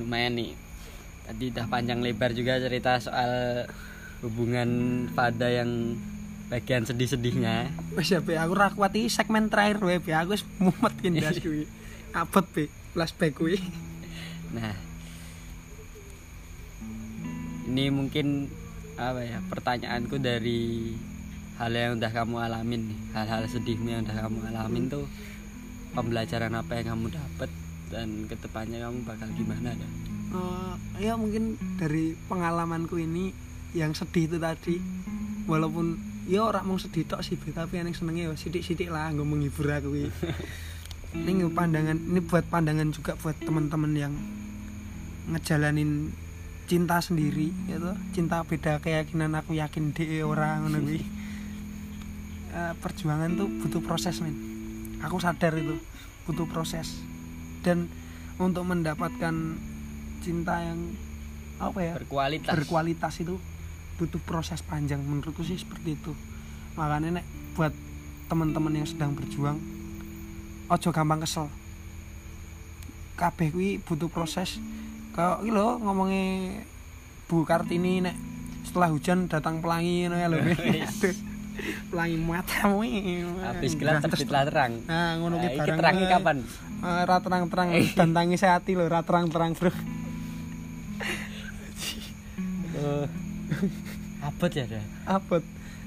lumayan nih tadi udah panjang lebar juga cerita soal hubungan Fada yang bagian sedih-sedihnya Wis ya, Be, aku ra kuat iki segmen terakhir wae, Be. Aku wis mumet ki ndas kuwi. Abot, Be. Flashback kuwi. nah ini mungkin apa ya pertanyaanku dari hal yang udah kamu alamin nih hal-hal sedihmu yang udah kamu alamin tuh pembelajaran apa yang kamu dapat dan ke depannya kamu bakal gimana dah Eh, ya mungkin dari pengalamanku ini yang sedih itu tadi walaupun ya orang mau sedih tok sih tapi yang senengnya ya sidik-sidik lah nggak menghibur aku kuwi. ini pandangan ini buat pandangan juga buat teman-teman yang ngejalanin cinta sendiri gitu cinta beda keyakinan aku yakin de orang ngono kuwi. Eh, perjuangan tuh butuh proses men. Aku sadar itu butuh proses dan untuk mendapatkan cinta yang apa ya berkualitas. berkualitas itu butuh proses panjang. Menurutku sih seperti itu. Makanya nek buat teman-teman yang sedang berjuang ojo gampang kesel. Kabeh kuwi butuh proses. Kayak iki lho ngomongnya Bu Kartini nek setelah hujan datang pelangi ngono ya lho pelangi matamu habis gelap terbitlah terang. nah ngono Nah, ki iki barang terangnya wae. kapan? Eh, ra terang-terang dan tangis hati lho ra terang-terang bro. Eh, abot ya dah abot.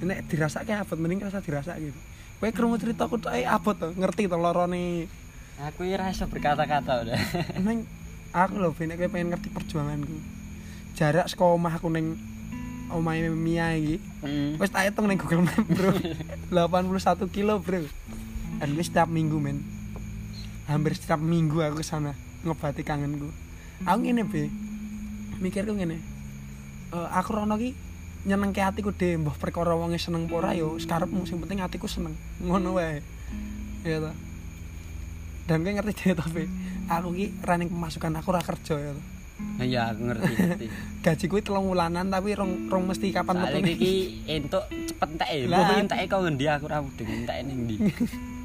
Nek dirasake abot mending rasa dirasake. Kowe krungu ceritaku tok eh abot to ngerti to lorone. Aku ya rasa berkata-kata udah neng aku lho ben kowe pengen ngerti perjuanganku. Jarak saka omah aku ning omahe Mia iki. Hmm. wis tak hitung ning Google Map bro. 81 kilo bro. Dan wis setiap minggu men. Hampir setiap minggu aku ke sana ngobati kangenku. Aku ngene be. Mikirku ngene. Eh, aku rono ki nyenengke hatiku dhewe mbah. Perkara wonge seneng apa ora yo sekarepmu sing penting hatiku seneng. Ngono wae. Ya ta. Dan kowe ngerti dhewe be? Aku ki running pemasukan aku ora kerja ya ta iya aku ngerti ngerti. Gaji kuwi telung wulanan tapi rong rong mesti kapan soalnya metune iki entuk cepet entek Lah. mbok entek kok ngendi aku ra mudeng entek ning ndi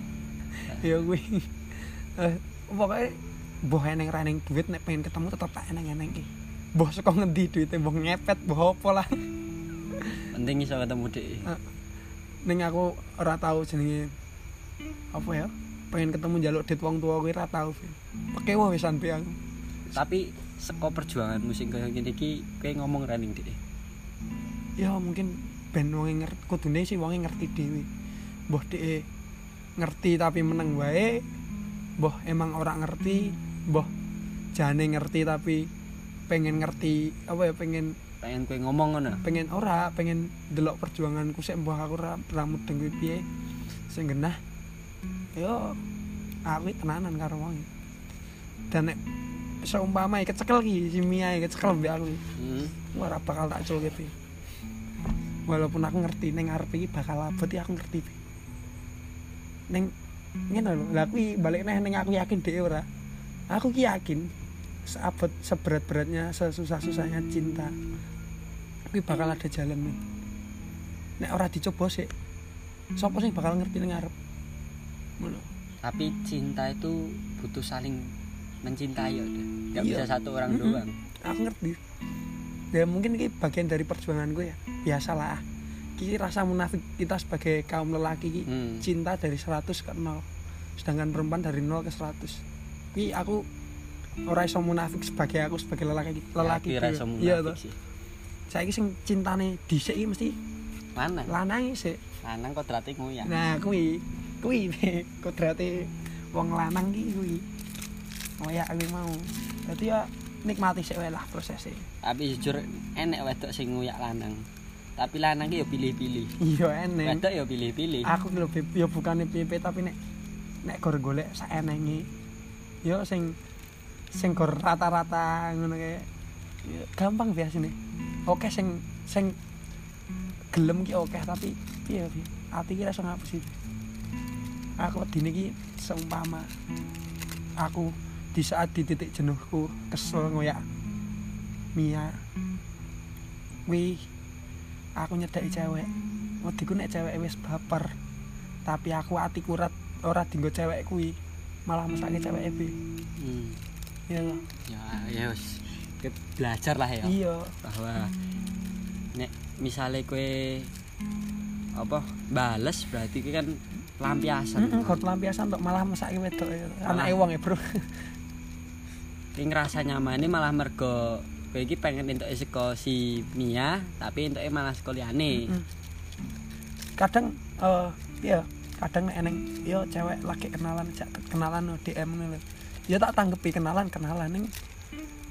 ya kuwi. Eh pokoknya boh eneng running duit nek pengen ketemu tetep tak eneng-eneng ki boh saka ngendi duitnya boh ngepet boh apa lah? Penting iso ketemu dek ning aku ora tahu jenenge apa ya? Pengen ketemu jaluk dit wong tua kuwi ora Vin. pekewo wisan be aku? Tapi seko perjuangan musik kaya ngene iki kowe ngomong running dek ya mungkin ben wong ngerti kudune sih wong ngerti dhewe. Mbah dhek ngerti tapi meneng wae mbah emang ora ngerti mbah jane ngerti tapi pengen ngerti apa ya pengen pengen kowe ngomong ngono? pengen ora pengen delok perjuanganku sik mbah aku ora ora mudeng kuwi piye. Sing genah yo aku iki tenanan karo wong. Dan nek seumpama kecekel ki si Mia kecekel mbek aku hmm. ora bakal tak culke Pi. walaupun aku ngerti ning arep iki bakal abot ya aku ngerti Pi. ning ngene lho lah kuwi balik neh ning aku yakin dhewe ora aku ki yakin seabot seberat-beratnya sesusah-susahnya cinta kuwi bakal ada jalan men nek ora dicoba sih sapa sing bakal ngerti ning arep tapi cinta itu butuh saling mencintai ya udah. Nggak Iya. bisa satu orang Mm-mm. doang. Aku ngerti. Ya mungkin ini bagian dari perjuangan gue ya. Biasalah. Ki rasa munafik kita sebagai kaum lelaki ki hmm. cinta dari 100 ke 0 sedangkan perempuan dari 0 ke 100 Ki aku ora iso munafik sebagai aku sebagai lelaki lelaki Tapi ra ki. iso iya saiki sing cintane dhisik iki mesti lanang. lanang sih lanang kodrate ngoyak nah kuwi. Kuwi kodrate wong lanang ki kuwi ngoyak kuwi mau. Dadi ya nikmati wae lah prosesnya tapi jujur enek wedok sing ngoyak lanang. Tapi lanang ya pilih-pilih. Iya enek. Wedok ya pilih-pilih. Aku lho ya bukannya piye tapi nek nek gor golek saenenge yo sing sing gor rata-rata ngono ya, gampang biasanya oke sing sing gelem ki oke tapi piye piye ati ki rasa ngapus itu aku dini ki seumpama aku di saat di titik jenuhku kesel ngoyak Mia wih aku nyedaki cewek wediku nek cewek wis baper tapi aku atiku ora ora dinggo cewek kuwi malah mesake cewek be hmm. ya ya ya wis belajar lah ya iya bahwa nek misalnya kue apa bales berarti kue kan lampiasan Heeh, kok lampiasan tok malah mesake wedok ya. Malah. Anake wong ya, Bro. Ki ngerasa nyaman ini malah mergo kowe iki pengen entuk saka si Mia tapi entuke malah saka liyane. Mm. Kadang eh iya, kadang eneng yo cewek lagi kenalan jak kenalan DM ngono. Ya tak tanggepi kenalan kenalan ning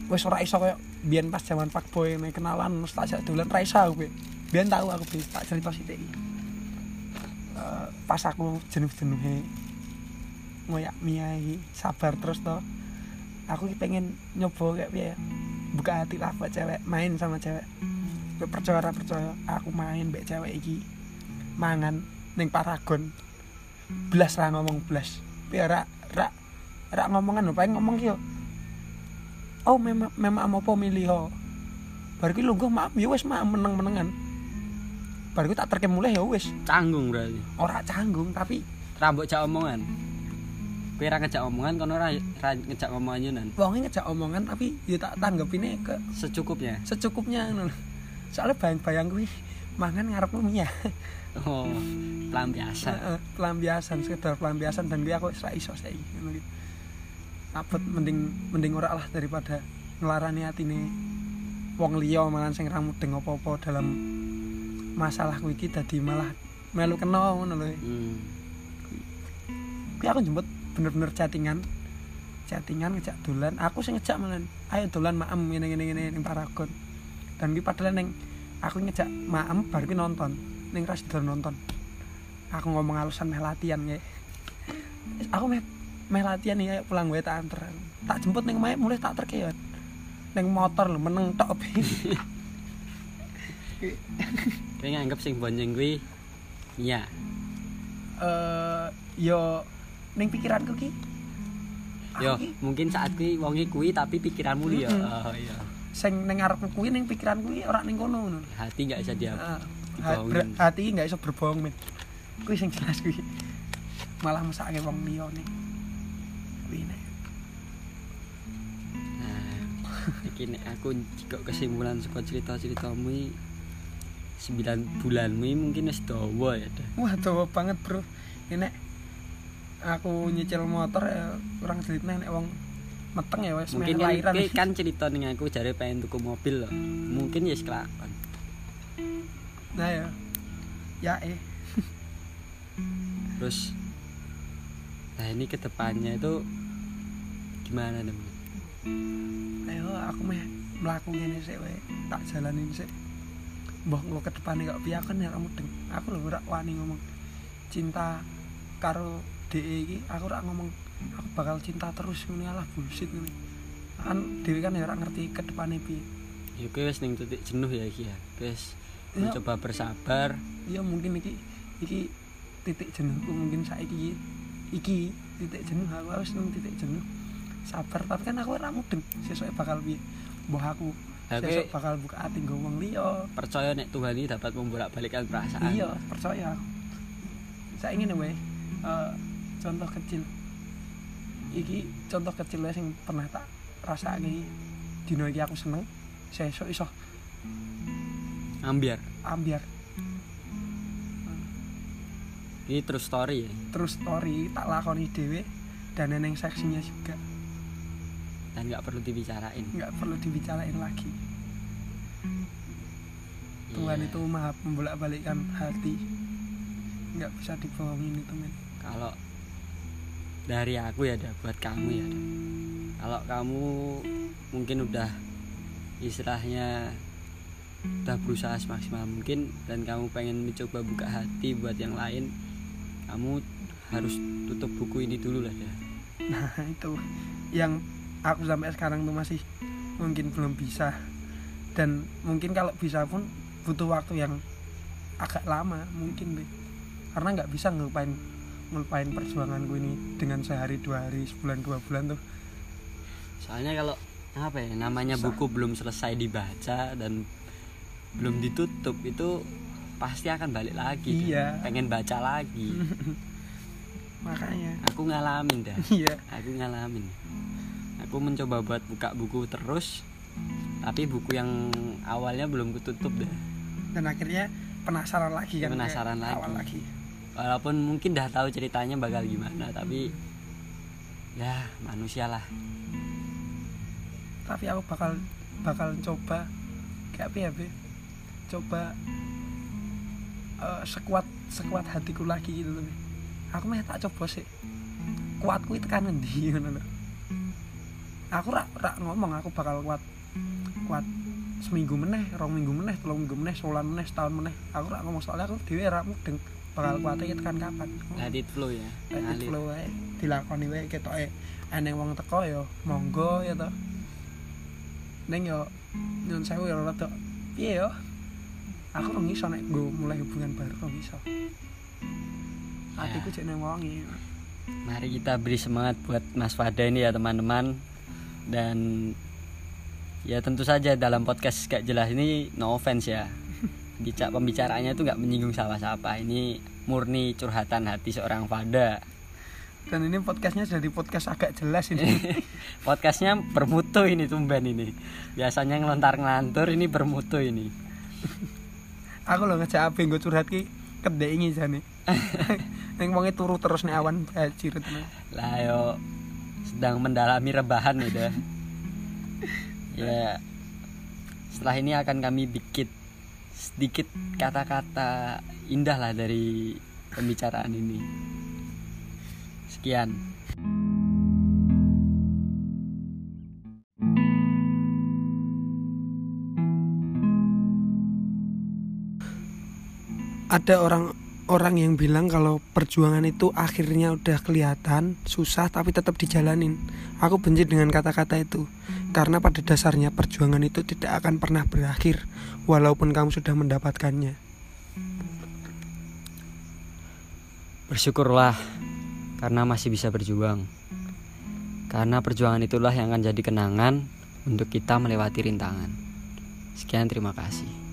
wis ora iso koyo pas zaman fuckboy nek kenalan terus tak dolan ra iso aku. Bi. Biyen tahu aku bi tak cerita sithik. Eh, pas aku jenuh-jenuhe ngoyak Mia sabar terus to. Aku pengen nyoba kayak ya. Buka hati lah buat cewek, main sama cewek. Gue percaya percaya aku main mbek cewek iki mangan ning Paragon. Blas lah ngomong blas. Piye ra ra ra ngomongan paling ngomong ki yo. Oh, memang memang apa milih ho. Bar ki lungguh maaf ya wis maaf meneng-menengan. Bar ki tak terke mulai ya wis. Canggung berarti. Ora canggung tapi Rambut jak omongan. Kowe ra ngejak omongan kono ora ra ngejak omongan yunan. wonge ngejak omongan tapi ya tak tanggepine ke Secukupnya. secukupnya ngono. Soalnya bayang-bayang kuwi mangan ngarepmu Mia. Oh, pelampiasan. Heeh, pelampiasan sekedar pelampiasan dan dia aku ra iso saiki ngono mending mending ora lah daripada ngelarani atine wong liya malah sing ra mudeng apa-apa dalam masalah kuwi iki dadi malah melu kena ngono lho. Hmm. Kuwi aku jemput bener-bener chattingan. Chattingan ngejak dolan, aku sing ngejak malah. Ayo dolan maem ngene ngene ngene ning Paragon. Dan kuwi padahal ning aku ngejak maem bar kuwi nonton. Ning ras nonton. Aku ngomong alasan meh latihan ya. Aku meh meh latihan ya pulang gue tak anter. Tak jemput ning omahe mulai tak terke ya. Ning motor lho meneng tok. Kowe nganggep sing bonjeng kuwi Mia. Eh yo ning pikiranku ki. Yo, ki mungkin saat kuwi wonge kuwi tapi pikiranmu liya. Mm-mm. Oh iya. sing ning ngarepku kuwi ning pikiranku ki ora ning kono ngono. Hati nggak bisa dia. Ber- hati nggak iso berbohong men kuwi sing jelas kuwi malah mesake wong liya nih kuwi nek Nah, iki nek aku jika kesimpulan saka cerita-ceritamu iki 9 bulanmu mungkin wis dawa ya. Wah dawa banget bro ini nek aku nyicil motor ya kurang jelitnya nek wong meteng ya wis Mungkin kan, lahiran. kowe kan cerita ning aku jare pengen tuku mobil loh. Mungkin ya wis kelakon. nah ya. Ya eh. Terus Nah ini ke depannya itu gimana nih? ayo aku meh mlaku ngene sik wae tak jalanin sik. Mbah lo ke depan kok piye aku kan ya kamu deng aku lho ora wani ngomong cinta karo DE iki aku ora ngomong aku bakal cinta terus ngene alah bullshit ngene kan dhewe kan ya ora ngerti ke depane piye Ya kowe wis ning titik jenuh ya iki ya. Wis Ya. mencoba bersabar. ya mungkin iki iki titik jenuhku mungkin saiki iki titik jenuh aku harus nang titik jenuh sabar tapi kan aku ora mudeng sesuk bakal piye mbah aku sesuk bakal buka ati nggo wong liya percaya nek Tuhan ini dapat membolak-balikkan perasaan. iya percaya aku saya ingin wae eh, contoh kecil iki contoh kecil wae sing pernah tak rasake dino iki aku seneng sesuk iso Ambiar. ambiar Ini terus story ya. terus story tak lakoni dhewe dan neneng seksinya juga Dan nggak perlu dibicarain. nggak perlu dibicarain lagi Tuhan Iya. itu maha membolak balikkan hati nggak bisa dibohongin itu men kalau dari aku ya ada buat kamu ya kalau kamu mungkin udah istilahnya udah berusaha semaksimal mungkin dan kamu pengen mencoba buka hati buat yang lain kamu harus tutup buku ini dulu lah ya nah itu. Yang aku sampai sekarang tuh masih mungkin belum bisa. Dan mungkin kalau bisa pun butuh waktu yang agak lama mungkin deh karena nggak bisa ngelupain ngelupain perjuanganku ini dengan sehari dua hari sebulan dua bulan tuh. Soalnya kalau apa ya namanya Susah. buku belum selesai dibaca dan belum ditutup itu pasti akan balik lagi Iya. pengen baca lagi. Makanya. Aku ngalamin dah. Iya. Aku ngalamin. Aku mencoba buat buka buku terus tapi buku yang awalnya belum kututup deh. Dan akhirnya penasaran lagi kan Penasaran lagi. awal lagi walaupun mungkin dah tahu ceritanya bakal gimana tapi ya manusia lah. Tapi aku bakal bakal coba kayak apa ya Be? coba eh, sekuat sekuat hatiku lagi gitu loh aku mah tak coba sih. Kuatku itu kan lho. aku rak rak ngomong aku bakal kuat kuat seminggu meneh rong minggu meneh telung minggu meneh sebulan meneh setahun meneh. Aku rak ngomong soalnya aku dhewe rak mudeng bakal kuatnya tekan kapan? Let it flow ya. Let it ngalir flow wae. Dilakoni wae ketoke. Eneng wong teko ya monggo ya to ning yo nyun sewu ya rada piye yo? Aku ora iso nek nggo mulai hubungan baru ora iso atiku cek nang wongi mari kita beri semangat buat Mas Fada ini ya teman-teman. Dan ya tentu saja dalam podcast gak jelas ini no offense ya Bicara pembicaraannya itu nggak menyinggung siapa-siapa. Ini murni curhatan hati seorang Fada. Dan ini podcastnya jadi podcast agak jelas ini. Podcastnya bermutu ini tumben ini. Biasanya ngelontar ngelantur ini bermutu ini. Aku lho ngejak ape nggo curhat ki kedek ini jane. Ning wonge turu terus nek awan bajir lah yo sedang mendalami rebahan udah. Ya setelah ini akan kami bikin sedikit kata-kata indah lah dari pembicaraan ini. Sekian. Ada orang orang yang bilang kalau perjuangan itu akhirnya udah kelihatan susah tapi tetap dijalanin. Aku benci dengan kata-kata itu karena pada dasarnya perjuangan itu tidak akan pernah berakhir walaupun kamu sudah mendapatkannya. bersyukurlah karena masih bisa berjuang karena perjuangan itulah yang akan jadi kenangan untuk kita melewati rintangan sekian terima kasih